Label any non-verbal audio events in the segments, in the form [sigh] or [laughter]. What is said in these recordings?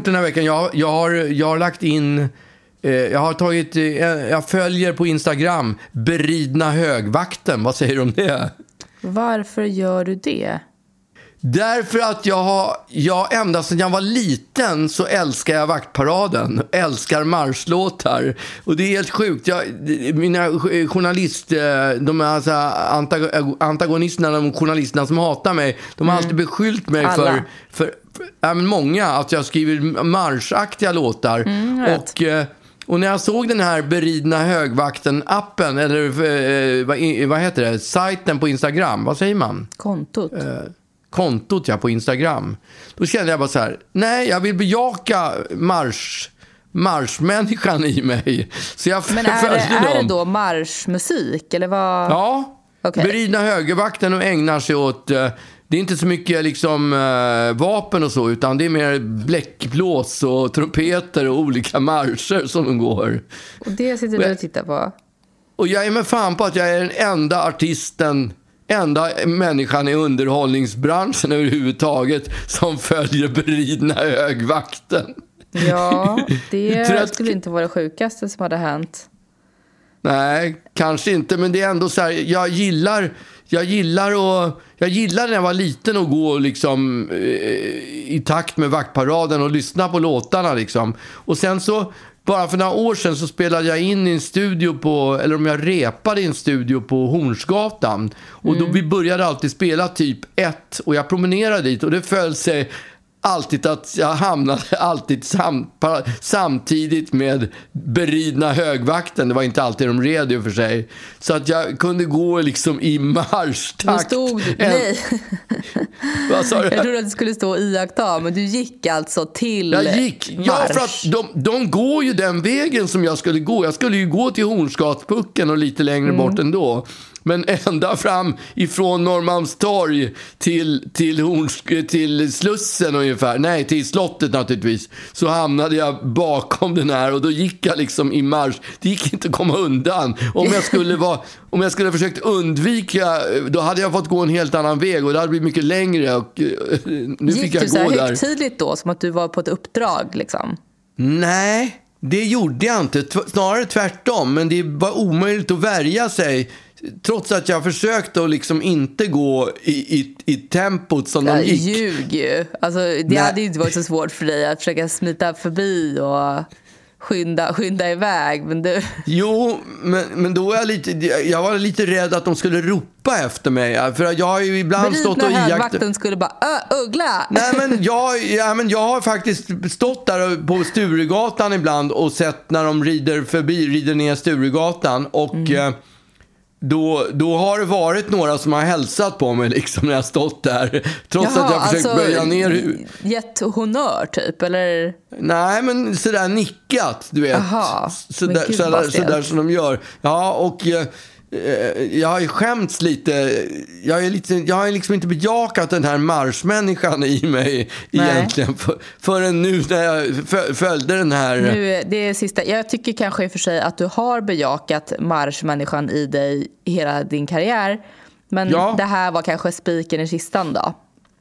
gjort den här veckan? Jag, jag, har, jag har lagt in... Eh, jag har tagit... Eh, jag följer på Instagram Beridna högvakten. Vad säger du om det? Varför gör du det? Därför att jag har, jag ända sedan jag var liten så älskar jag Vaktparaden. Älskar marschlåtar. Och det är helt sjukt. Jag, mina journalist, eh, de alltså antagonisterna, de journalisterna som hatar mig, de har mm. alltid beskyllt mig Alla. för, för, ja, många, att jag skriver marschaktiga låtar. Mm, och... Eh, och när jag såg den här beridna högvakten-appen, eller eh, vad, vad heter det, sajten på Instagram, vad säger man? Kontot. Eh, kontot ja, på Instagram. Då kände jag bara så här, nej, jag vill bejaka marsch marschmänniskan i mig. Så jag Men är, det, är det då marschmusik? Eller vad? Ja. Okay. Beridna högervakten och ägnar sig åt... Det är inte så mycket liksom, uh, vapen och så, utan det är mer bläckblås och trumpeter och olika marscher som de går. Och det sitter du och tittar på? Och jag är med fan på att jag är den enda artisten enda människan i underhållningsbranschen överhuvudtaget som följer beridna högvakten. Ja, [laughs] det skulle inte vara det sjukaste som hade hänt. Nej, kanske inte, men det är ändå så här, jag gillar, jag gillar, och, jag gillar när jag var liten att gå liksom, eh, i takt med vaktparaden och lyssna på låtarna. Liksom. Och sen så bara för några år sedan så spelade jag in i en studio på, eller om jag repade i en studio på Hornsgatan. Och då mm. vi började alltid spela typ ett och jag promenerade dit och det föll sig alltid att jag hamnade [laughs] alltid sam, samtidigt med beridna högvakten. Det var inte alltid de red i för sig. Så att jag kunde gå liksom i marschtakt. Du stod, en... nej. [laughs] Vad sa du? Jag trodde att du skulle stå och iaktta, men du gick alltså till Jag gick, marsch. ja för att de, de går ju den vägen som jag skulle gå. Jag skulle ju gå till Hornsgatspucken och lite längre mm. bort ändå. Men ända fram ifrån Norrmalmstorg till, till, Horns, till Slussen ungefär, nej till slottet naturligtvis, så hamnade jag bakom den här och då gick jag liksom i marsch. Det gick inte att komma undan. Om jag skulle, vara, om jag skulle försökt undvika, då hade jag fått gå en helt annan väg och det hade blivit mycket längre. Och, eh, nu gick fick jag du så här högtidligt då, som att du var på ett uppdrag liksom? Nej, det gjorde jag inte. Snarare tvärtom, men det var omöjligt att värja sig Trots att jag försökte att liksom inte gå i, i, i tempot som de gick. Ljug ju. Alltså, det Nej. hade inte varit så svårt för dig att försöka smita förbi och skynda, skynda iväg. Men du... Jo, men, men då var jag lite, jag var lite rädd att de skulle ropa efter mig. För jag har ju ibland Berit stått och iakttagit... högvakten skulle bara Ö, uggla! Nej, men [laughs] jag, ja, men jag har faktiskt stått där på Sturegatan ibland och sett när de rider förbi, rider ner Sturegatan. Och... Mm. Då, då har det varit några som har hälsat på mig liksom när jag stått där. Trots Jaha, att jag försökt alltså, böja ner huvudet. Gett honör typ, eller? Nej, men sådär nickat, du vet. Jaha, sådär, sådär, sådär som de gör. Ja, och Eh, jag har ju skämts lite. Jag, är lite, jag har liksom inte bejakat den här marschmänniskan i mig Nej. egentligen för, förrän nu när jag följde den här. Nu, det är sista. Jag tycker kanske i och för sig att du har bejakat marschmänniskan i dig hela din karriär. Men ja. det här var kanske spiken i kistan då?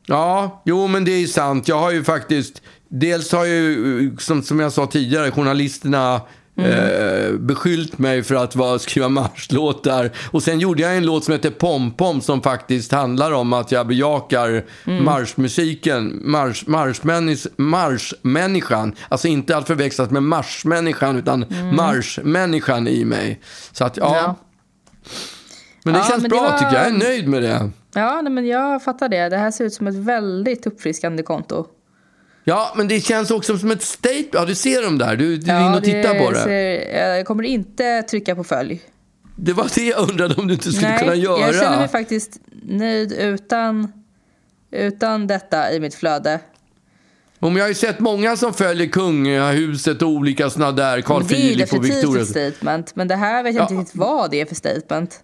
Ja, jo men det är sant. Jag har ju faktiskt, dels har ju, som, som jag sa tidigare, journalisterna Mm. Eh, beskyllt mig för att vara, skriva marschlåtar. Och sen gjorde jag en låt som heter Pom Pom som faktiskt handlar om att jag bejakar mm. marschmusiken, marsch, marschmännis, marschmänniskan. Alltså inte att förväxlas med marschmänniskan utan mm. marschmänniskan i mig. Så att ja. ja. Men det ja, känns men bra det var... tycker jag. Jag är nöjd med det. Ja, men jag fattar det. Det här ser ut som ett väldigt uppfriskande konto. Ja, men det känns också som ett statement. Ja, du ser dem där. Du, du är inne och tittar på det. Ser, jag kommer inte trycka på följ. Det var det jag undrade om du inte skulle Nej, kunna göra. Jag känner mig faktiskt nöjd utan, utan detta i mitt flöde. Om jag har ju sett många som följer kungahuset och olika sådana där, Carl Philip och Victoria. Det är definitivt ett statement, men det här vet jag ja. inte riktigt vad det är för statement.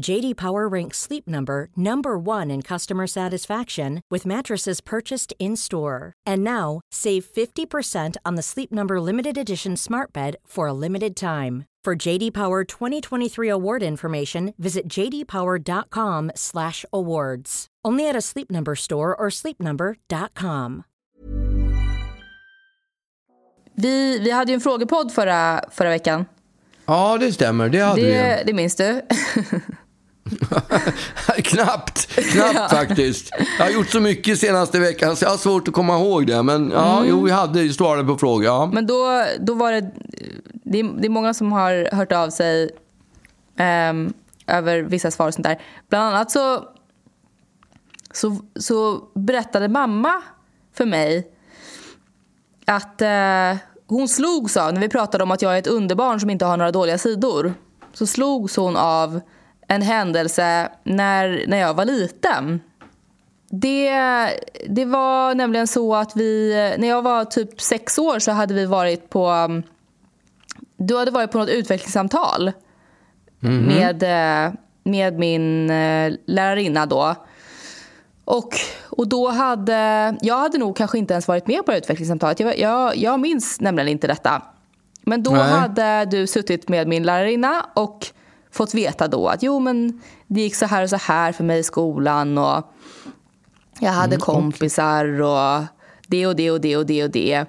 JD Power ranks Sleep Number number 1 in customer satisfaction with mattresses purchased in-store. And now, save 50% on the Sleep Number limited edition Smart Bed for a limited time. For JD Power 2023 award information, visit jdpower.com/awards. Only at a Sleep Number store or sleepnumber.com. Vi, vi hade ju en frågepodd förra, förra veckan. Ja, det stämmer. Det hade det, vi. Det minns du? [laughs] [laughs] knappt, knappt ja. faktiskt. Jag har gjort så mycket senaste veckan så jag har svårt att komma ihåg det. Men ja, mm. jo, vi hade svarat på frågor. Ja. Men då, då var det, det är, det är många som har hört av sig um, över vissa svar och sånt där. Bland annat så, så, så berättade mamma för mig att uh, hon slogs av, när vi pratade om att jag är ett underbarn som inte har några dåliga sidor, så slogs hon av en händelse när, när jag var liten. Det, det var nämligen så att vi, när jag var typ sex år så hade vi varit på, du hade varit på något utvecklingssamtal mm -hmm. med, med min eh, lärarinna då. Och, och då hade, jag hade nog kanske inte ens varit med på det utvecklingssamtalet. Jag, jag, jag minns nämligen inte detta. Men då Nej. hade du suttit med min lärarinna och fått veta då att jo men det gick så här och så här för mig i skolan och jag hade mm, kompisar och det och det och det och det och det.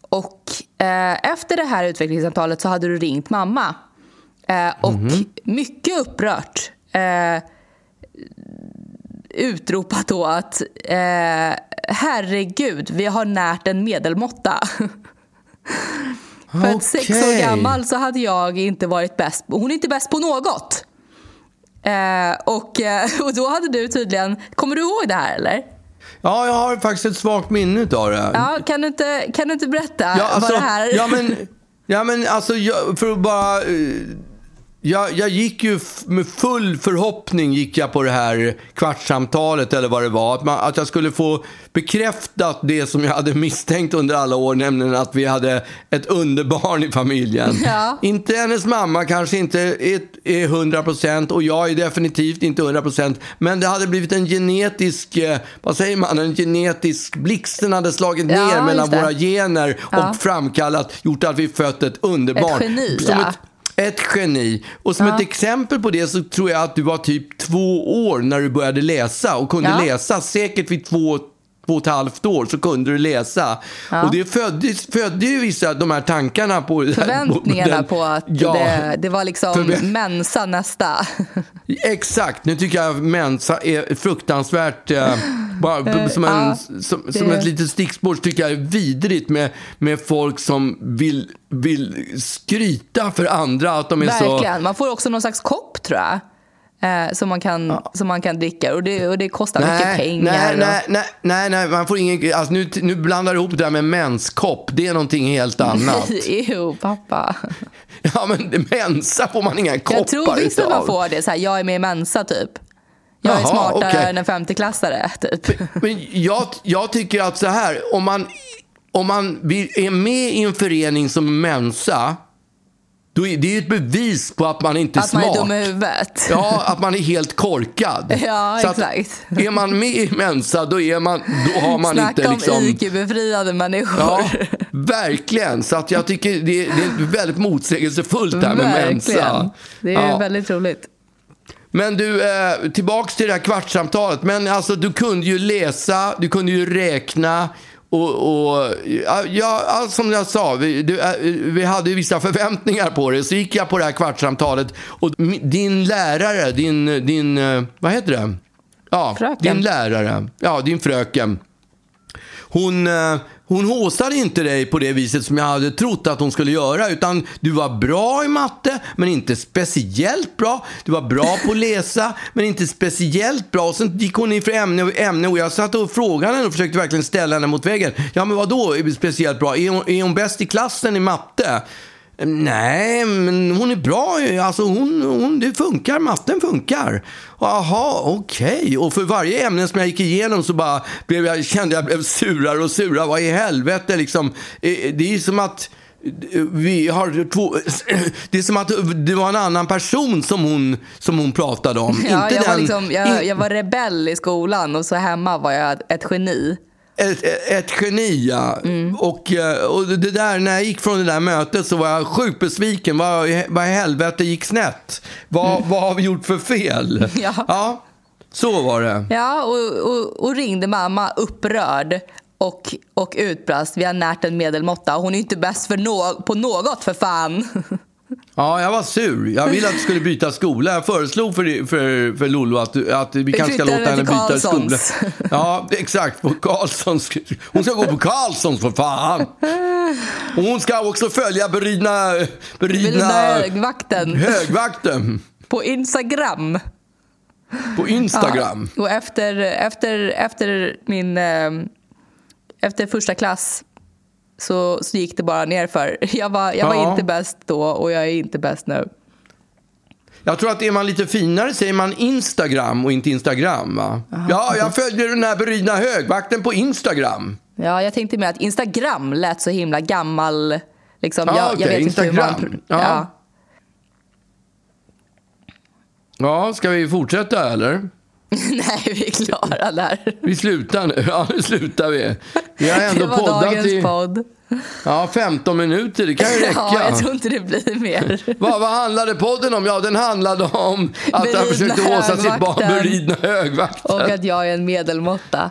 Och eh, efter det här utvecklingssamtalet så hade du ringt mamma. Eh, och mm. mycket upprört eh, utropat då att eh, herregud, vi har närt en medelmåtta. [laughs] För okay. att sex år gammal så hade jag inte varit bäst. Hon är inte bäst på något. Eh, och, eh, och då hade du tydligen, kommer du ihåg det här eller? Ja, jag har faktiskt ett svagt minne av det. Ja, kan, du inte, kan du inte berätta ja, alltså, vad det här... Ja, men, ja, men alltså, jag, för att bara... Jag, jag gick ju med full förhoppning gick jag på det här kvartssamtalet eller vad det var. Att, man, att jag skulle få bekräftat det som jag hade misstänkt under alla år, nämligen att vi hade ett underbarn i familjen. [laughs] Ja. Inte hennes mamma kanske inte är hundra procent och jag är definitivt inte hundra procent. Men det hade blivit en genetisk, eh, vad säger man, en genetisk, blixten hade slagit ja, ner mellan våra gener ja. och framkallat, gjort att vi fött ett underbarn. Ett geni, ja. Ett geni. Och som ja. ett exempel på det så tror jag att du var typ två år när du började läsa och kunde ja. läsa säkert vid två två och ett halvt år så kunde du läsa. Ja. Och det födde, födde ju vissa de här tankarna på... Förväntningarna på, på att ja, det, det, var liksom förvä- Mensa nästa. Exakt. Nu tycker jag Mensa är fruktansvärt... Eh, bara, [laughs] som, en, ja, som, det... som ett litet stickspår tycker jag är vidrigt med, med folk som vill, vill skryta för andra att de är Verkligen. så... Verkligen. Man får också någon slags kopp tror jag eh, som, man kan, ja. som man kan dricka. Och det, och det kostar nej, mycket pengar. Nej, nej, nej, nej, nej, man får ingen... Alltså nu, nu blandar du ihop det här med menskopp. Det är någonting helt annat. [laughs] Jo, pappa. [laughs] Ja, men Mensa får man inga koppar Jag tror visst att man får det. Så här, jag är med i Mensa, typ. Jag är Jaha, smartare okay. än en femteklassare, [laughs] typ. Men, men jag, jag tycker att så här, om man, om man är med i en förening som Mensa då är det ju ett bevis på att man inte är att smart. Att man är dum i huvudet. Ja, att man är helt korkad. [laughs] Ja, så exakt. är man med i Mensa, då, är man, då har man Snacka inte liksom... om IQ-befriade människor. Ja, verkligen. Så att jag tycker det är, det är väldigt motsägelsefullt det här med verkligen. Mensa. Det är ja. väldigt roligt. Men du, eh, tillbaks till det här kvartssamtalet. Men alltså, du kunde ju läsa, du kunde ju räkna och, och ja, som jag sa, vi, du, äh, vi hade ju vissa förväntningar på det. Så gick jag på det här kvartssamtalet och din lärare, din, din eh, vad heter det? Ja, Fröken. din lärare, ja, din fröken. Hon, eh, hon håsade inte dig på det viset som jag hade trott att hon skulle göra. Utan du var bra i matte, men inte speciellt bra. Du var bra på att läsa, men inte speciellt bra. Och sen gick hon in för ämne och ämne och jag satt och frågade henne och försökte verkligen ställa henne mot väggen. Ja, men vad då speciellt bra? Är hon, är hon bäst i klassen i matte? Nej, men hon är bra. Alltså hon, hon, det funkar, matten funkar. Jaha, okej. Och för varje ämne som jag gick igenom så bara blev jag, kände jag blev surare och surare. Vad i helvete liksom. Eh, Det är som att eh, vi har två... [clears throat] Det är som att det var en annan person som hon, som hon pratade om. Ja, Inte jag, var den, liksom, jag, jag var rebell i skolan och så hemma var jag ett geni. Ett, ett geni, ja. Och, eh, och det där, när jag gick från det där mötet så var jag sjukt besviken. Vad, i- helvete gick snett? Vad, vad har vi gjort för fel? [laughs] Ja. så var det. Ja, och, och, och ringde mamma upprörd och, och utbrast. Vi har närt en medelmåtta. Hon är inte bäst för nå- på något för fan. [laughs] Ja, jag var sur. Jag ville att du skulle byta skola. Jag föreslog för, för, för Lollo att, du- att vi kanske ska låta henne byta skola. Ja, exakt. På Karlssons. Hon ska gå på Karlssons för fan. Och hon ska också följa beridna, beridna där vakten högvakten på Instagram. på Instagram. Och efter, efter, efter min... Eh, efter första klass så, så gick det bara nerför. [laughs] Jag var, jag var Ja. inte bäst då och jag är inte bäst nu. Jag tror att är man lite finare säger man Instagram och inte Instagram. Va? Ja, jag följer den här beridna högvakten på Instagram. Ja, jag tänkte mer att Instagram lät så himla gammal. Liksom, Ja, jag, okej, jag vet inte hur man... Instagram. Ja. Ja, ska vi fortsätta eller? [laughs] Nej, vi är klara där. Vi slutar nu. Ja, nu slutar vi. Vi har [laughs] Det ändå var poddat dagens i podd. ja, 15 minuter. Det kan ju [laughs] räcka. Ja, jag tror inte det blir mer. vad, vad handlade podden om? Ja, den handlade om att han Beridna försökte håsa sitt barn beridna högvakten. Och att jag är en medelmåtta.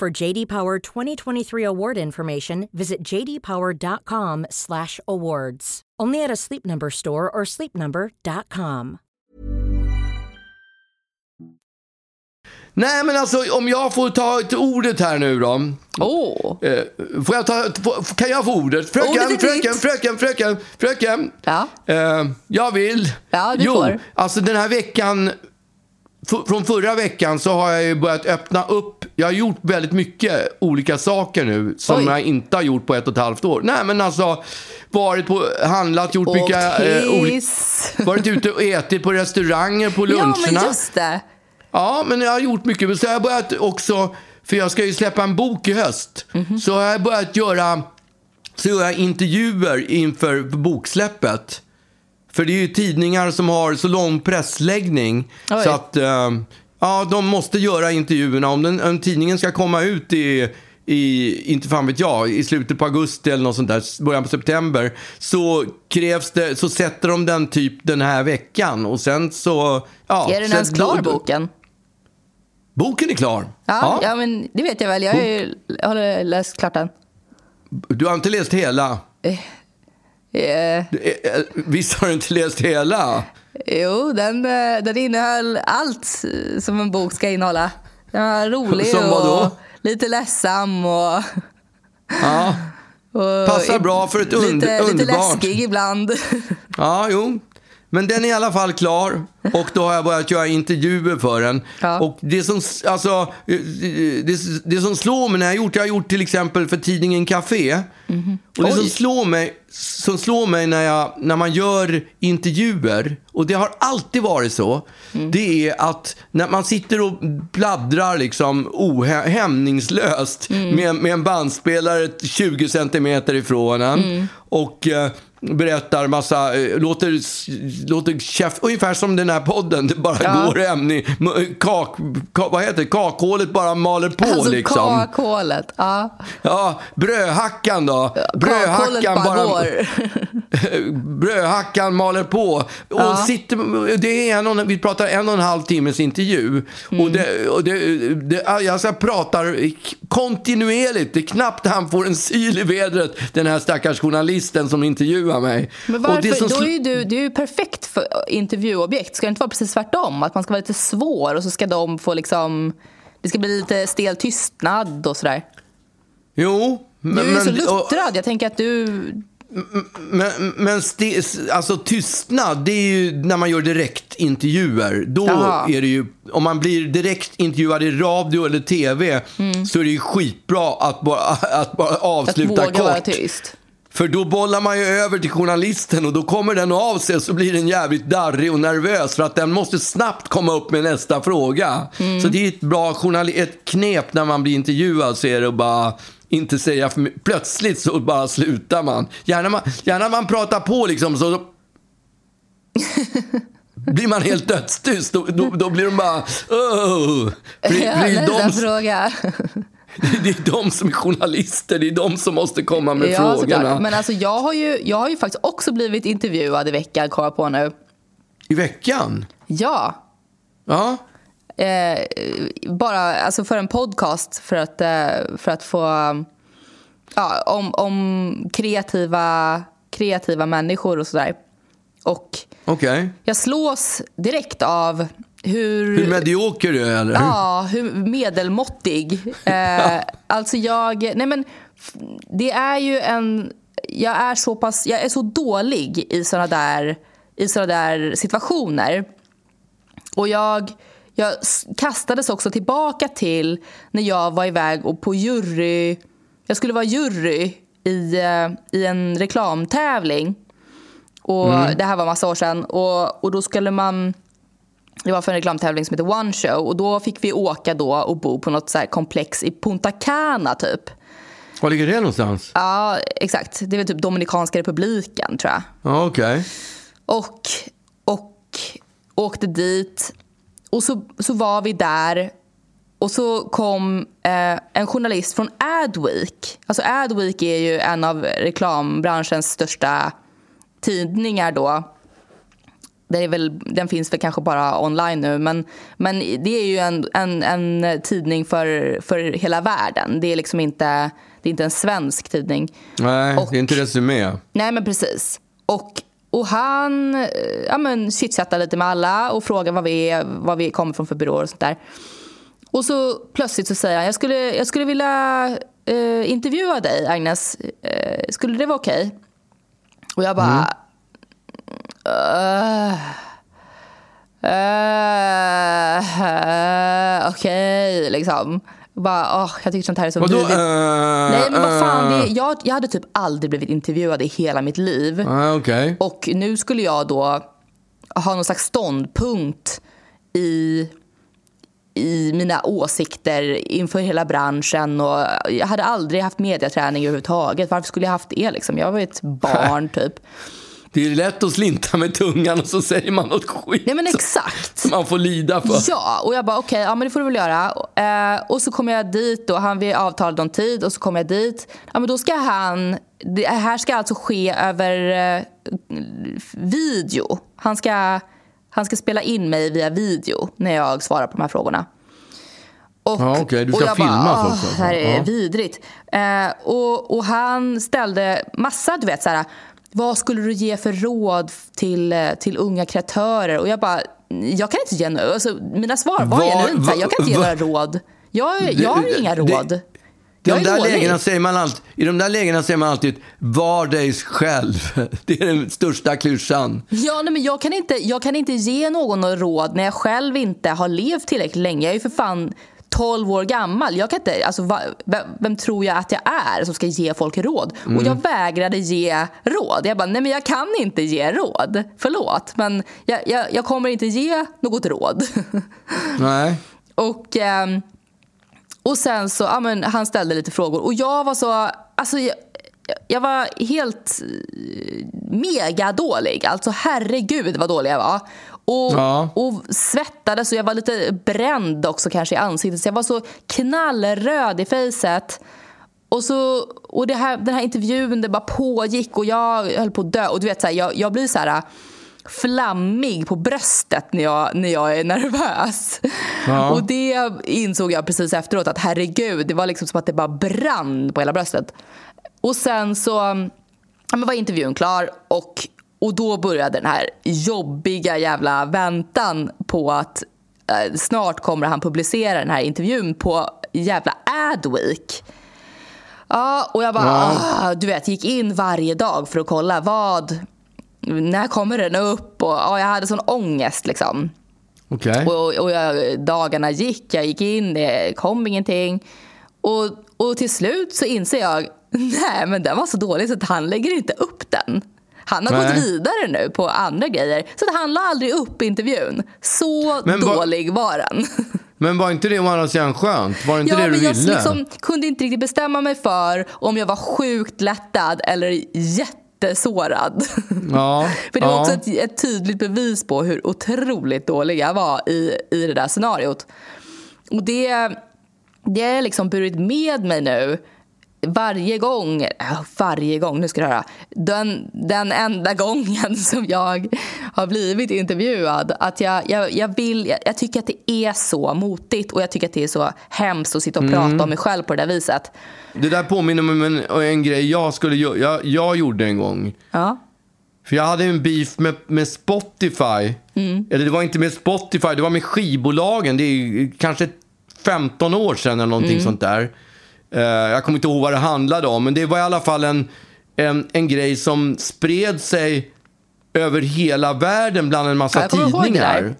For JD Power 2023 award information, visit jdpower.com/awards. Only at a Sleep Number store or sleepnumber.com. Nej, men alltså om jag får ta ett ordet här nu då. Åh! Eh, får jag ta, får, kan jag få ordet? Fröken, Ordet är fröken, ditt. fröken, fröken, fröken. Ja. Eh, jag vill. Ja, du jo, får. alltså den här veckan, från förra veckan så har jag ju börjat öppna upp. Jag har gjort väldigt mycket olika saker nu som Oj. jag inte har gjort på ett och ett halvt år. Nej, men alltså varit på, handlat, gjort Åkt mycket. eh, oli- hiss. varit ute och ätit på restauranger på [laughs] Ja, luncherna. men just det. Ja, men jag har gjort mycket. Så jag har börjat också, för jag ska ju släppa en bok i höst. Så har jag börjat göra så gör jag intervjuer inför boksläppet. För det är ju tidningar som har så lång pressläggning. Oj. Så att eh, ja, de måste göra intervjuerna. Om, den, om tidningen ska komma ut i, i, inte fan vet jag, i slutet på augusti eller något sånt där, början på september. Så krävs det, så sätter de den typ den här veckan. Och sen så, ja. Är den ens klar, boken? Boken är klar. Ja, ja. men det vet jag väl. Jag har ju jag har läst klart den. Du har inte läst hela? Eh, Eh, eh, Visst har du inte läst hela? jo, den, eh, den innehöll allt som en bok ska innehålla. Den var rolig och lite ledsam och... Ja. och Passar bra för ett und- lite, lite underbart. läskig ibland. Ja, jo. Men den är i alla fall klar och då har jag börjat göra intervjuer för den. Ja. Och det som, alltså, det, det som slår mig när jag har gjort, jag har gjort till exempel för tidningen Café. Och det som slår mig, som slår mig när, jag, när man gör intervjuer, och det har alltid varit så, det är att när man sitter och bladdrar liksom ohämningslöst med, med en bandspelare 20 centimeter ifrån en och eh, berättar massa, eh, låter, låter chef, ungefär som den här podden, det bara Ja. går hem i kak, kak, vad heter det, kakhålet bara maler på alltså liksom. kakhålet. Ja. Ja, brödhackan då. Brödhackan bara, bara, går. [laughs] brödhackan maler på. Och Ja. sitter, det är en och, vi pratar en och en halv timmes intervju. Mm. Och det, och det, det, jag så pratar kontinuerligt. Det är knappt han får en syl i vädret, den här stackars journalisten som intervjuar mig. Men varför? det som Då är du, du är ju perfekt för intervjuobjekt. Ska det inte vara precis tvärtom? Att man ska vara lite svår och så ska de få liksom... Det ska bli lite stel tystnad och sådär. Jo. Du är men- så och- luttrad. Jag tänker att du... Men, men ste, alltså tystnad, det är ju när man gör direktintervjuer. Då Jaha. är det ju, om man blir direktintervjuad i radio eller tv så är det ju skitbra att bara, att bara Mm. Att avsluta våga vara kort. tyst. För då bollar man ju över till journalisten och då kommer den av sig och så blir den jävligt darrig och nervös för att den måste snabbt komma upp med nästa fråga. Mm. Så det är ett bra ett knep när man blir intervjuad så är det att bara inte säga för mycket. Plötsligt så bara slutar man. Gärna man, gärna man pratar på liksom så [laughs] blir man helt dödstyst. Då, då, då blir de bara... Oh. För det, Ja, de, fråga. Det är de som är journalister, det är de som måste komma med Ja, frågorna. såklart. Men alltså, jag, har ju, jag har ju faktiskt också blivit intervjuad i veckan, kom jag på nu. I veckan? Ja. Ja. Eh, bara alltså för en podcast för att, eh, för att få... Ja, om, om kreativa, kreativa människor och sådär. Och Okej. jag slås direkt av hur... Hur medioker du är, eller? Ja, hur medelmåttig. [laughs] Eh, alltså jag... Nej men, det är ju en... Jag är så pass... Jag är så dålig i såna där, i såna där situationer. Och jag, jag kastades också tillbaka till när jag var iväg och på jury... Jag skulle vara jury i, eh, i en reklamtävling. Och Det här var massa år sedan. Och, och då skulle man... Det var för en reklamtävling som heter One Show. Och då fick vi åka då och bo på något så komplex i Punta Cana typ. Var ligger det någonstans? Ja, exakt. Det är väl typ Dominikanska republiken tror jag. Ja, okej. Och, och åkte dit. Och så, så var vi där. Och så kom eh, en journalist från Adweek. Alltså Adweek är ju en av reklambranschens största tidningar då. Det är väl, den finns väl kanske bara online nu, men, men det är ju en, en, en tidning för, för hela världen. Det är liksom inte, det är inte en svensk tidning. Nej, Och- det är inte Resumé. Nej, men precis. Och, och han eh, ja, men, chitchattar lite med alla och frågar vad vi, är, vad vi kommer från för byråer och sånt där. Och så plötsligt så säger han, jag skulle, jag skulle vilja eh, intervjua dig Agnes. Eh, skulle det vara okej? Och jag bara... "Eh, eh, okej, liksom. Bara, åh, jag tycker sånt här är så Vadå? vidrigt. Uh, Nej men vad fan, det, jag, jag hade typ aldrig blivit intervjuad i hela mitt liv. Ah, okej. Och nu skulle jag då ha någon slags ståndpunkt i, i mina åsikter inför hela branschen. Och jag hade aldrig haft mediaträning överhuvudtaget. Varför skulle jag haft det? Liksom? Jag var ett barn [laughs] typ. Det är lätt att slinta med tungan och så säger man något skit Nej men exakt. som [laughs] man får lida för. Ja, och jag bara okej, ja men det får du väl göra. Eh, och så kommer jag dit och han vi avtalade om tid och så kommer jag dit. Ja men då ska han, det här ska alltså ske över eh, video. Han ska, han ska spela in mig via video när jag svarar på de här frågorna. Och, Ja, okej, du och ska jag filmas bara, också, "Åh, Det här är ja." vidrigt. Eh, och, och han ställde massa, du vet så här, vad skulle du ge för råd till, eh, till unga kreatörer? Och jag bara, jag kan inte ge några, alltså, mina svar var Vad- genuint här, jag kan inte ge några råd. Jag, jag har inga det- råd. I Jag de, är där lägena säger man alltid, I de där lägena säger man alltid var dig själv. [laughs] Det är den största klyschan. Ja, nej, men jag, kan inte, jag kan inte ge någon råd när jag själv inte har levt tillräckligt länge. Jag är ju för fan 12 år gammal. Jag kan inte, alltså, va, vem, vem tror jag att jag är som ska ge folk råd? Och jag vägrade ge råd. Jag bara, nej men jag kan inte ge råd. Förlåt, men jag, jag, jag kommer inte ge något råd. [laughs] Nej. Och, ehm, och sen så, ja, men han ställde lite frågor och jag var så, alltså jag, jag var helt eh, mega dålig. Alltså herregud vad dålig jag var. Och, Ja. och svettades och jag var lite bränd också kanske i ansiktet. Så jag var så knallröd i fejset. Och, så, och det här, den här intervjun det bara pågick och jag höll på att dö. Och du vet, så här, jag, jag blir så här flammig på bröstet när jag, när jag är nervös. Ja. [laughs] Och det insåg jag precis efteråt att herregud, det var liksom som att det bara brann på hela bröstet. Och sen så ja, men var intervjun klar och, och då började den här jobbiga jävla väntan på att eh, snart kommer han publicera den här intervjun på jävla Adweek. Ja, och jag bara, ah, du vet, gick in varje dag för att kolla vad, när kommer den upp? Och ja, jag hade sån ångest liksom. Okej. Och, och jag, dagarna gick, jag gick in, det kom ingenting. Och, och till slut så inser jag, [laughs] nej men den var så dålig så att han lägger inte upp den. Han har Nej. gått vidare nu på andra grejer. Så att han la aldrig upp intervjun. Så Men dålig var den. Men var inte det å andra sidan skönt? Var det inte Ja, det du men jag ville? liksom kunde inte riktigt bestämma mig för om jag var sjukt lättad eller jättesårad. Ja, [laughs] för det var ja. också ett, ett tydligt bevis på hur otroligt dålig jag var i, i det där scenariot. Och det, det har jag liksom burit med mig nu varje gång, äh, varje gång, nu ska du höra, den, den enda gången [laughs] som jag har blivit intervjuad, att jag, jag, jag vill, jag, jag tycker att det är så motigt och jag tycker att det är så hemskt att sitta och prata om mig själv på det där viset. Det där påminner mig om en, en grej jag, skulle, jag, jag gjorde en gång. Ja. För jag hade en beef med, med Spotify. Mm. Eller det var inte med Spotify, det var med skivbolagen. Det är kanske 15 år sedan eller någonting Mm. sånt där. Eh, jag kommer inte ihåg vad det handlade om. Men det var i alla fall en, en, en grej som spred sig över hela världen bland en massa Ja, jag det tidningar. där.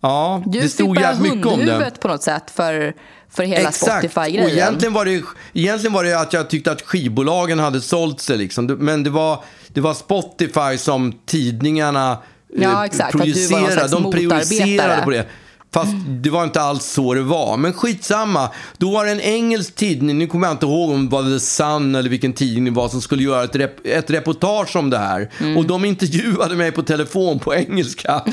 Ja, Du det stod jävligt mycket om det. på något sätt för, för hela Exakt. Och Spotify-grejen. egentligen var, det, egentligen var det att jag tyckte att skivbolagen hade sålt sig. Liksom. Men det var, det var Spotify som tidningarna eh, Ja, exakt. Du var någon projicerade. De prioriterade motarbetare. på det. Fast det var inte alls så det var. Men skitsamma. Då var det en engelsk tidning, nu kommer jag inte ihåg om det var The Sun eller vilken tidning det var, som skulle göra ett, rep ett reportage om det här. Mm. Och de intervjuade mig på telefon på engelska. [laughs]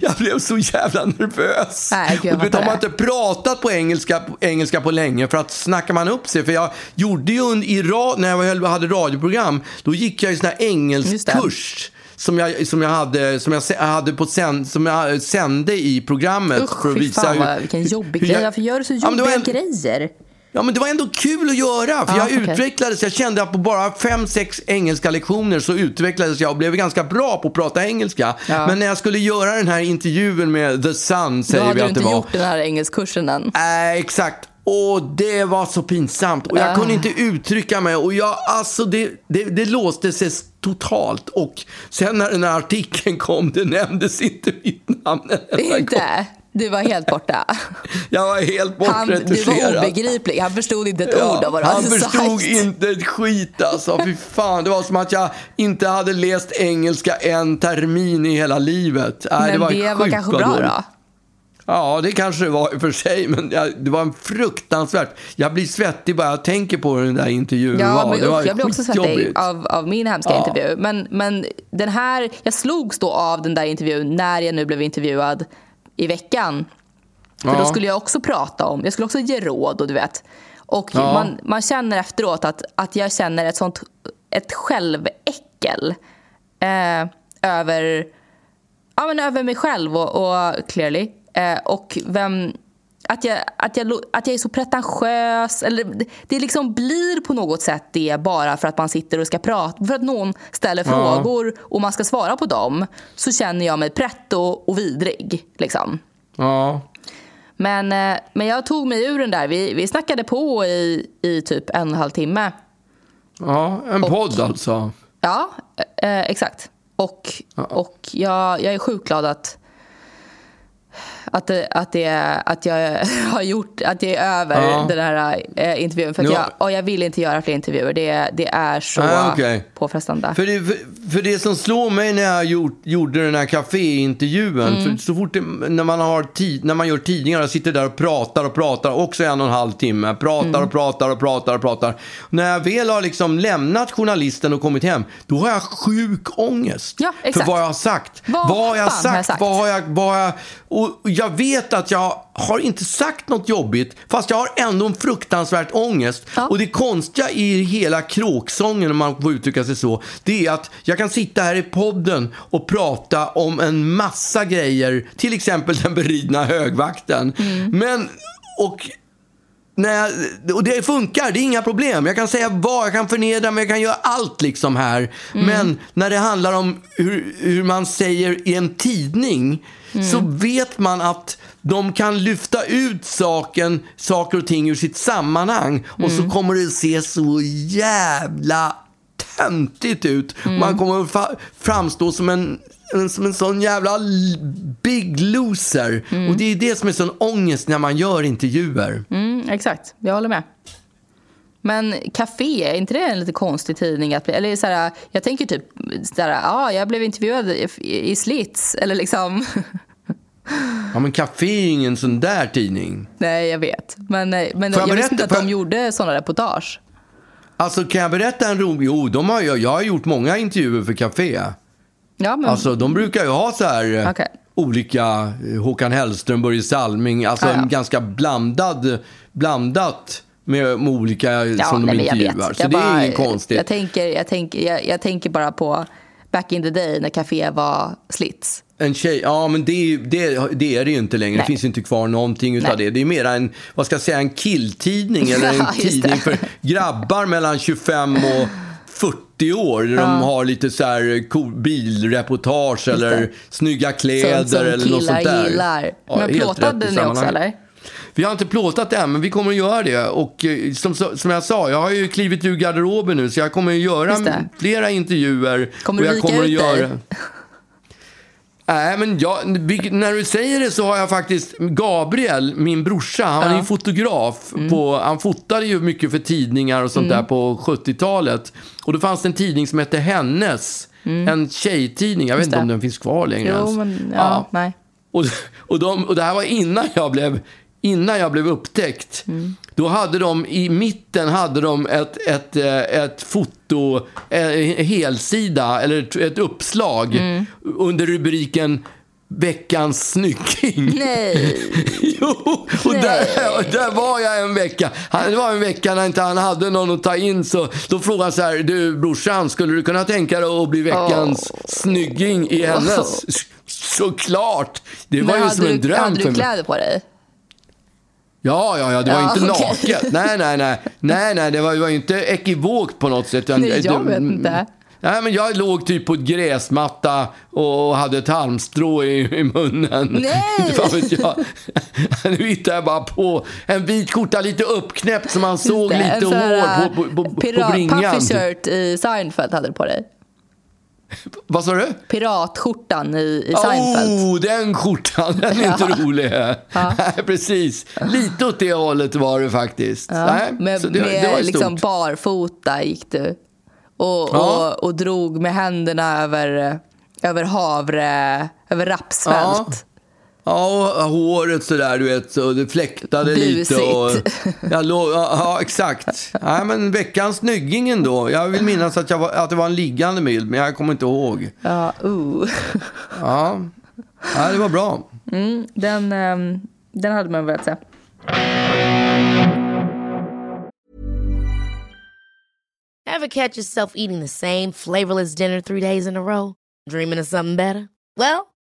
Jag blev så jävla nervös. Nej, gud, och de har inte pratat på engelska, engelska på länge för att snackar man upp sig. För jag gjorde ju en, i ra, när jag hade radioprogram, då gick jag i sån här Just engelsk det. kurs. Som jag, som jag, hade, som jag hade på sänd, som jag sände i programmet. Usch, fy fan vad, vilken jobbig hur grej. Varför gör du så Ja, jobbiga var en- grejer? Ja, men det var ändå kul att göra. För Ja, jag okej. utvecklades. Jag kände att på bara fem, sex engelska lektioner så utvecklades jag och blev ganska bra på att prata engelska. Ja. Men när jag skulle göra den här intervjun med The Sun, Då säger hade vi du att det inte var. gjort den här engelskkursen än. Nej, exakt. Och det var så pinsamt. Och jag Ah. kunde inte uttrycka mig. Och jag, alltså det, det, det låste sig totalt. Och sen när den här artikeln kom, det nämndes inte mitt namn. gång. Inte? Du var helt borta. Jag var helt Han, du var bortretuscherad. obegriplig. Han förstod inte ett ord av vad du han hade förstod sagt. inte ett skit alltså. Fy fan, det var som att jag inte hade läst engelska en termin i hela livet. Nej, Men det var, det var kanske bra då? Ja, det kanske det var i och för sig, men jag, det var en fruktansvärt. Jag blir svettig bara jag tänker på hur den där intervjun Ja, var. men det var jag blev också svettig av, av min hemska Ja. intervju. Men, men den här, jag slogs då av den där intervjun när jag nu blev intervjuad i veckan. För Ja. då skulle jag också prata om, jag skulle också ge råd och du vet. Och Ja. man, man känner efteråt att, att jag känner ett sånt ett själväckel eh, över, ja, men över mig själv och, och clearly. Eh, och vem, att jag, att, jag, att jag är så pretentiös. Eller, det- det liksom blir på något sätt det bara för att man sitter och ska prata. För att någon ställer frågor och man ska svara på dem. Så känner jag mig pretto och vidrig. Liksom. Ja. Men, eh, men jag tog mig ur den där. Vi, vi snackade på i, i typ en och en halv timme. Ja, en podd alltså. Ja, eh, exakt. Och, och jag, jag är sjukt glad att, att, det, att, det, att jag [laughs] har gjort, att det är över Ja. den här eh, intervjun. För att jag, och jag vill inte göra fler intervjuer. Det, det är så Ah, okej. påfrestande. För det, för, för det som slår mig när jag gjort, gjorde den här kaféintervjun, Mm. så fort det, när, man har tid, när man gör tidningar och sitter där och pratar och pratar, också en och en halv timme, pratar Mm. och pratar och pratar och pratar. När jag väl har liksom lämnat journalisten och kommit hem, då har jag sjuk ångest. Ja. För vad jag har sagt. Vad har jag sagt? har jag sagt? Vad har jag, vad har jag, och jag vet att jag har inte sagt något jobbigt, fast jag har ändå en fruktansvärt ångest. Ja. Och det konstiga i hela kråksången, om man får uttrycka sig så, det är att jag kan sitta här i podden och prata om en massa grejer, till exempel den beridna högvakten. Men, och jag, och det funkar, det är inga problem. Jag kan säga vad, jag kan förnedra mig, jag kan göra allt liksom här. Men när det handlar om hur, hur man säger i en tidning så vet man att de kan lyfta ut saken, saker och ting ur sitt sammanhang och så kommer det se så jävla töntigt ut. Man kommer framstå som en, som en sån jävla big loser. Och det är det som är sån ångest när man gör intervjuer. Mm, exakt, jag håller med. Men Café, är inte det en lite konstig tidning? Att bli, eller så här, jag tänker typ så här, ah, jag blev intervjuad i, i Slits. Eller liksom, [laughs] Ja, men Café är ju ingen sån där tidning. nej jag vet. Men, eh, men jag, jag visste inte att de gjorde sådana reportage. Alltså kan jag berätta en rolig... Jo, de har, jag har gjort många intervjuer för Café. Ja, men, Alltså de brukar ju ha så här eh, Okej. olika eh, Håkan Hellström, Börje Salming. Alltså Ja, ja. en ganska blandad, blandat med, med olika som de nej, men jag intervjuar. Så Jag det bara- är inget konstigt. Jag tänker, jag, tänker, jag, jag tänker bara på back in the day när Café var Slits. En tjej, ja men det, det, det är det ju inte längre. Nej. Det finns inte kvar någonting utav Nej. det. Det är mera en, vad ska jag säga, en killtidning eller en [laughs] Ja, tidning det. för grabbar mellan 25 och 40 år. Där de har lite så här bilreportage eller det. snygga kläder Som, som eller något sånt där. gillar. Ja, men plåtade ni också eller? Vi har inte plåtat än, men vi kommer att göra det. Och eh, som, som jag sa, jag har ju klivit ur garderoben nu, så jag kommer att göra det. flera intervjuer. Kommer och du vika kommer ut dig? [laughs] Nej, men jag, när du säger det så har jag faktiskt Gabriel, min brorsa, han är ju fotograf. Mm. På, han fotade ju mycket för tidningar och sånt där på 70-talet. Och då fanns det en tidning som hette Hennes. En tjejtidning. Jag vet inte Mm. det. om den finns kvar längre Jo, ens. men ja, nej. Och, och, de, och det här var innan jag blev, innan jag blev upptäckt. Mm. Då hade de i mitten hade de ett, ett, eh, ett foto, en helsida, eller ett, ett uppslag Mm. under rubriken Veckans snygging. Nej. [laughs] Jo, och där, och där var jag en vecka. Han- Det var en vecka när inte han hade någon att ta in. Så då frågade han så här, du brorsan, skulle du kunna tänka dig att bli veckans snygging i hennes? Såklart! Det var Men ju hade som en du, dröm hade för du mig. kläder på dig? Ja, ja, ja, det var Ja, inte okej. naket. Nej, nej, nej. Nej, nej, det var, det var ju inte ekivokt på något sätt. Nej, jag vet inte. Nej, men jag låg typ på ett gräsmatta och hade ett halmstrå i, i munnen. Nej! Inte [laughs] fan vet jag. [laughs] Nu hittar jag bara på en vit skjorta, lite uppknäppt så man såg Det, lite hår på, på, på, på pirat- bringan. Shirt i Seinfeld hade du på dig. Vad sa du? Piratskjortan i, i Seinfeld. Oh, den skjortan, den är inte rolig. [laughs] Nej, precis. Lite åt det hållet var det faktiskt. Nej, med det, med det liksom barfota gick du. Och, Ja. och, och drog med händerna över, över havre, över rapsfält. Ja, och håret sådär, du vet, och det fläktade lite. Och, [laughs] jag låg, ja, ja, exakt. Nej, men veckans snygging ändå. Jag vill minnas att, jag var, att det var en liggande bild, men jag kommer inte ihåg. Ja, uh. Ja, ja det var bra. den, ehm, den hade man velat se. Ever catch yourself eating the same flavorless dinner three days in a row? Dreaming of something better? Well,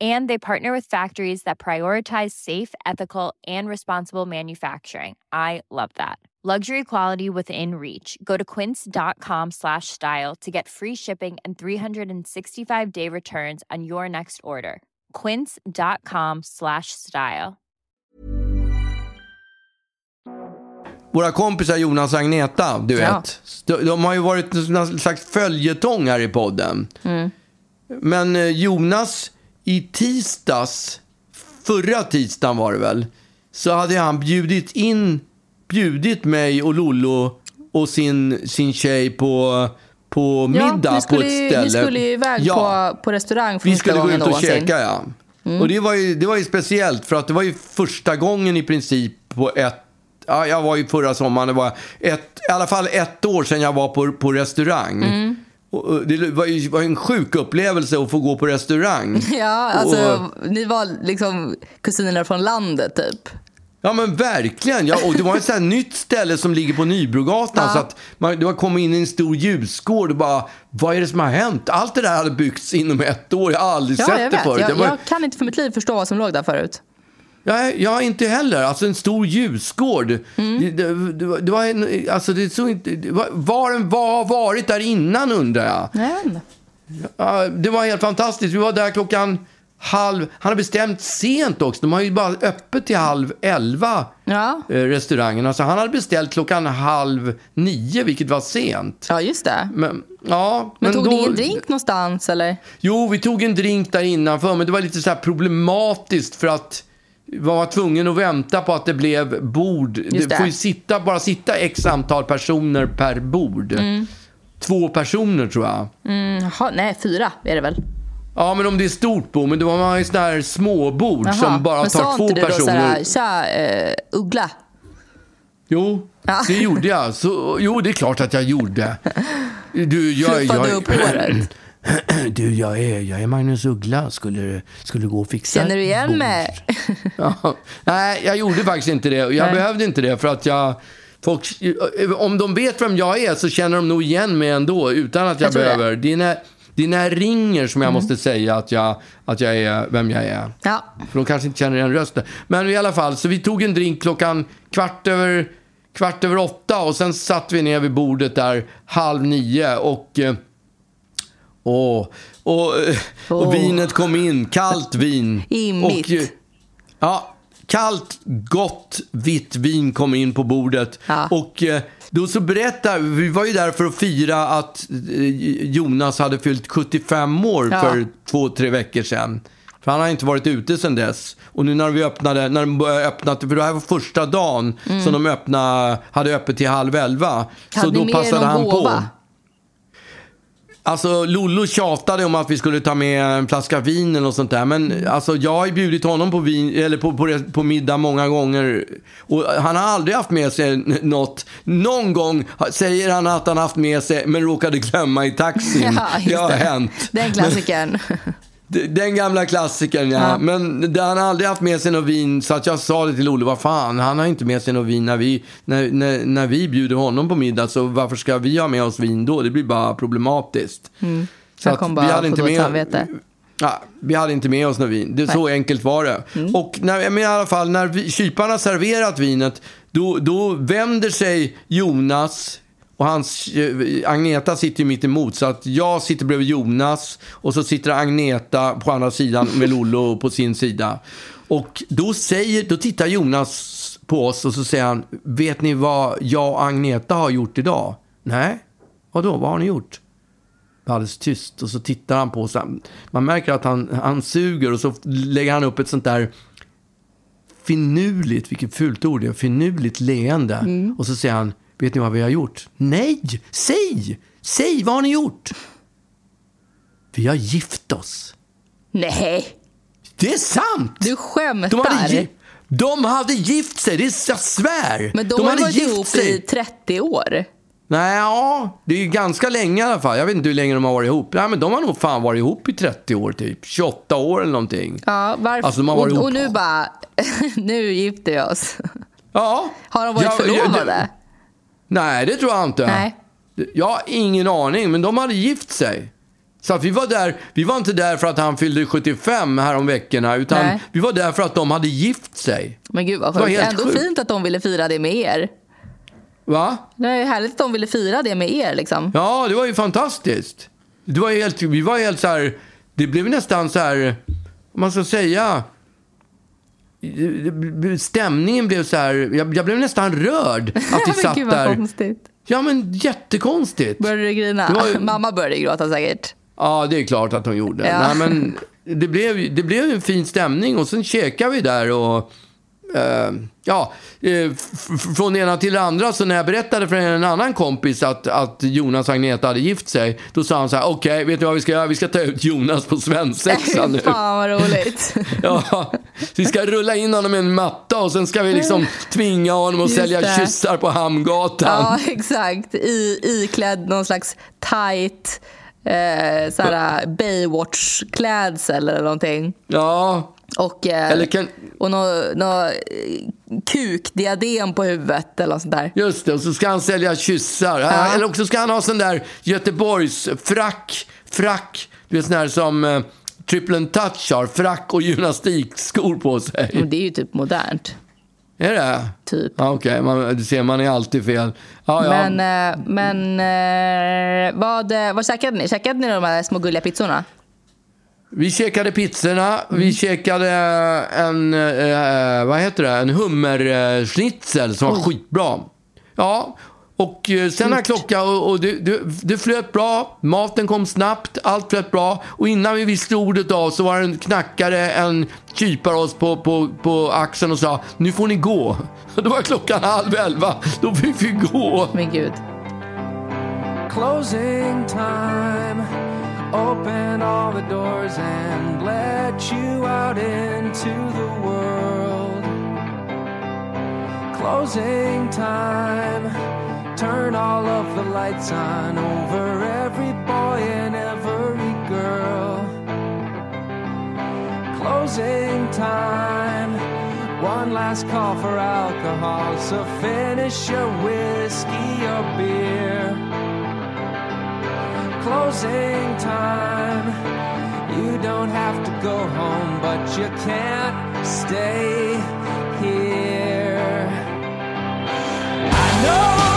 And they partner with factories that prioritize safe, ethical, and responsible manufacturing. I love that. Luxury quality within reach. Go to quince.com slash style to get free shipping and 365 day returns on your next order. Quince.com slash style. Våra kompisar Jonas och Agneta, du Ja. vet. De, de har ju varit någon slags följetong här i podden. Men eh, Jonas, i tisdags, förra tisdagen var det väl, så hade han bjudit in, bjudit mig och Lollo och sin, sin tjej på, på Ja, middag ni skulle, på ett ställe. ni skulle ju iväg Ja. på, på restaurang för Vi skulle gå ut och någonsin. käka, ja. Och det var, ju, det var ju speciellt, för att det var ju första gången i princip på ett... Ja, jag var ju förra sommaren, det var ett, i alla fall ett år sedan jag var på, på restaurang. Och det var ju var en sjuk upplevelse att få gå på restaurang. [laughs] Ja, alltså Och- ni var liksom kusiner från landet typ. Ja men verkligen. Ja, och det var ett sånt här nytt ställe som ligger på Nybrogatan. Ja. Så att man, det var kommit in i en stor ljusgård och bara, vad är det som har hänt? Allt det där hade byggts inom ett år. Jag har aldrig Ja, sett det vet. förut. Jag, Jag var- jag kan inte för mitt liv förstå vad som låg där förut. Jag, jag inte heller. Alltså en stor ljusgård. Mm. Det, det, det, var, det var en, alltså det såg inte, var, var den var varit där innan undrar jag. Inte. Ja, det var helt fantastiskt. Vi var där klockan halv, han har bestämt sent också. De har ju bara öppet till halv elva, Ja. eh, restaurangen. Alltså han hade beställt klockan halv nio, vilket var sent. ja, just det. Men, ja, Men, tog då, ni ingen drink någonstans eller? Jo, vi tog en drink där innanför, men det var lite så här problematiskt för att var tvungen att vänta på att det blev bord. Just det får ju sitta, bara sitta x antal personer per bord. Mm. Två personer tror jag. Mm, jaha, nej, fyra är det väl? Ja, men om det är stort bord, men det var man ju sådana här småbord som bara Men tar sa två inte du då personer. såhär, tja, eh, Uggla? Jo, Ja. det gjorde jag. Så, jo, det är klart att jag gjorde. [laughs] Du, jag, Fluffade jag, upp håret. [laughs] [clears throat] Du, jag är, jag är Magnus Uggla. Skulle, skulle gå och fixa Känner du igen mig? [laughs] Ja, nej, jag gjorde faktiskt inte det. Jag Nej. behövde inte det för att jag... Folk, om de vet vem jag är så känner de nog igen mig ändå utan att jag, Jag behöver. Det när, det är när jag ringer som jag måste säga att jag, att jag är vem jag är. Ja. För de kanske inte känner igen rösten. Men i alla fall, så vi tog en drink klockan kvart över, kvart över åtta och sen satt vi ner vid bordet där halv nio och... eh, Åh, och, eh, och Åh. vinet kom in, kallt vin. Immigt. Och, eh, ja, kallt, gott vitt vin kom in på bordet. Ja. Och eh, då så berättar, vi var ju där för att fira att Jonas hade fyllt 75 år Ja. för två, tre veckor sedan. För han har inte varit ute sedan dess. Och nu när vi öppnade, när de började öppna, för det här var första dagen som de öppnade, hade öppet till halv elva. så Hade då med er passade han gåva? på. Alltså Lollo tjatade om att vi skulle ta med en flaska vin eller något sånt där. Men alltså, jag har ju bjudit honom på, vin, eller på, på, på middag många gånger. Och han har aldrig haft med sig något. Någon gång säger han att han haft med sig men råkade glömma i taxin. [laughs] Ja, just det har det. hänt. Den klassikern. D- Den gamla klassikern, ja. Ja. Men han har aldrig haft med sig något vin. Så att jag sa det till Olle, vad fan, han har inte med sig något vin när vi, när, när, när vi bjuder honom på middag. Så varför ska vi ha med oss vin då? Det blir bara problematiskt. Så Mm. Han att kommer bara få dåligt samvete. Ja, vi hade inte med oss något vin. Det, så enkelt var det. Mm. Och när, men i alla fall, när vi, kyparna har serverat vinet, då, då vänder sig Jonas och hans, eh, Agneta sitter ju mitt emot. Så att jag sitter bredvid Jonas och så sitter Agneta på andra sidan med Lollo på sin sida. Och då, säger, då tittar Jonas på oss och så säger han, vet ni vad jag och Agneta har gjort idag? Nej, vadå, vad har ni gjort? alldeles tyst och så tittar han på oss. Man märker att han, han suger och så lägger han upp ett sånt där finurligt, vilket fult ord det är, finurligt leende. Mm. Och så säger han, vet ni vad vi har gjort? Nej, säg! Säg, vad har ni gjort? Vi har gift oss. Nej, Det är sant! du skämtar. De hade, de hade gift sig, det är, jag svär! Men de, de har hade varit gift ihop sig. i 30 år. Nej, ja, det är ju ganska länge i alla fall. Jag vet inte hur länge de har varit ihop. Nej, men de har nog fan varit ihop i 30 år, typ. 28 år eller någonting. Ja, varför? Alltså, de har varit och, ihop. och nu bara, [laughs] nu gifter vi oss. Ja. Har de varit Ja, ja, förlovade? Nej, det tror jag inte. Nej. Jag har ingen aning, men de hade gift sig. Så vi var där, vi var inte där för att han fyllde 75 här om veckorna, utan Nej. vi var där för att de hade gift sig. Men gud vad Det var sjukt. Ändå sjukt. fint att de ville fira det med er. Va? Det är härligt att de ville fira det med er liksom. Ja, det var ju fantastiskt. Det var helt, vi var helt så här, det blev nästan så här, om man ska säga, stämningen blev så här, jag, jag blev nästan rörd att vi [laughs] satt gud där. konstigt. Ja, men jättekonstigt. Började du grina? Var ju- [laughs] Mamma började gråta säkert. Ja, det är klart att de gjorde. Ja. Nej, men [laughs] det, blev, det blev en fin stämning och sen käkade vi där och eh, ja, f- från det ena till det andra. Så när jag berättade för en annan kompis att, att Jonas och Agneta hade gift sig, då sa han så här, okej, vet du vad vi ska göra? Vi ska ta ut Jonas på svensexa [laughs] nu. Fan vad roligt. [laughs] Ja, vi ska rulla in honom i en matta och sen ska vi liksom tvinga honom att sälja det. kyssar på Hamngatan. ja, [laughs] exakt. I, iklädd någon slags tight eh, Baywatch-klädsel eller någonting. Ja, Och, eh, eller kan... och något nå, eh, kukdiadem på huvudet eller något sånt där. Just det, och så ska han sälja kyssar. Ja. Eller också ska han ha sån där Göteborgs frack, frack, du vet sån här som eh, Triple Touch har, frack och gymnastikskor på sig. Men det är ju typ modernt. Är det? Typ. Ja, Okej, man, du ser, man är alltid fel. Ja, ja. Men, eh, men eh, vad, vad käkade ni? Käkade ni de här små gulliga pizzorna? Vi käkade pizzorna, vi käkade en, eh, vad heter det, en hummerschnitzel som var skitbra. Ja, och eh, sen har klockan och, och det, det, det flöt bra, maten kom snabbt, allt flöt bra. Och innan vi visste ordet av så var det en knackare, en kypare oss på, på, på axeln och sa nu får ni gå. [laughs] Då var klockan halv elva, då fick vi gå. Men gud. Closing time. Open all the doors and let you out into the world. Closing time. Turn all of the lights on over every boy and every girl. Closing time. One last call for alcohol, so finish your whiskey or beer closing time. You don't have to go home, but you can't stay here. I know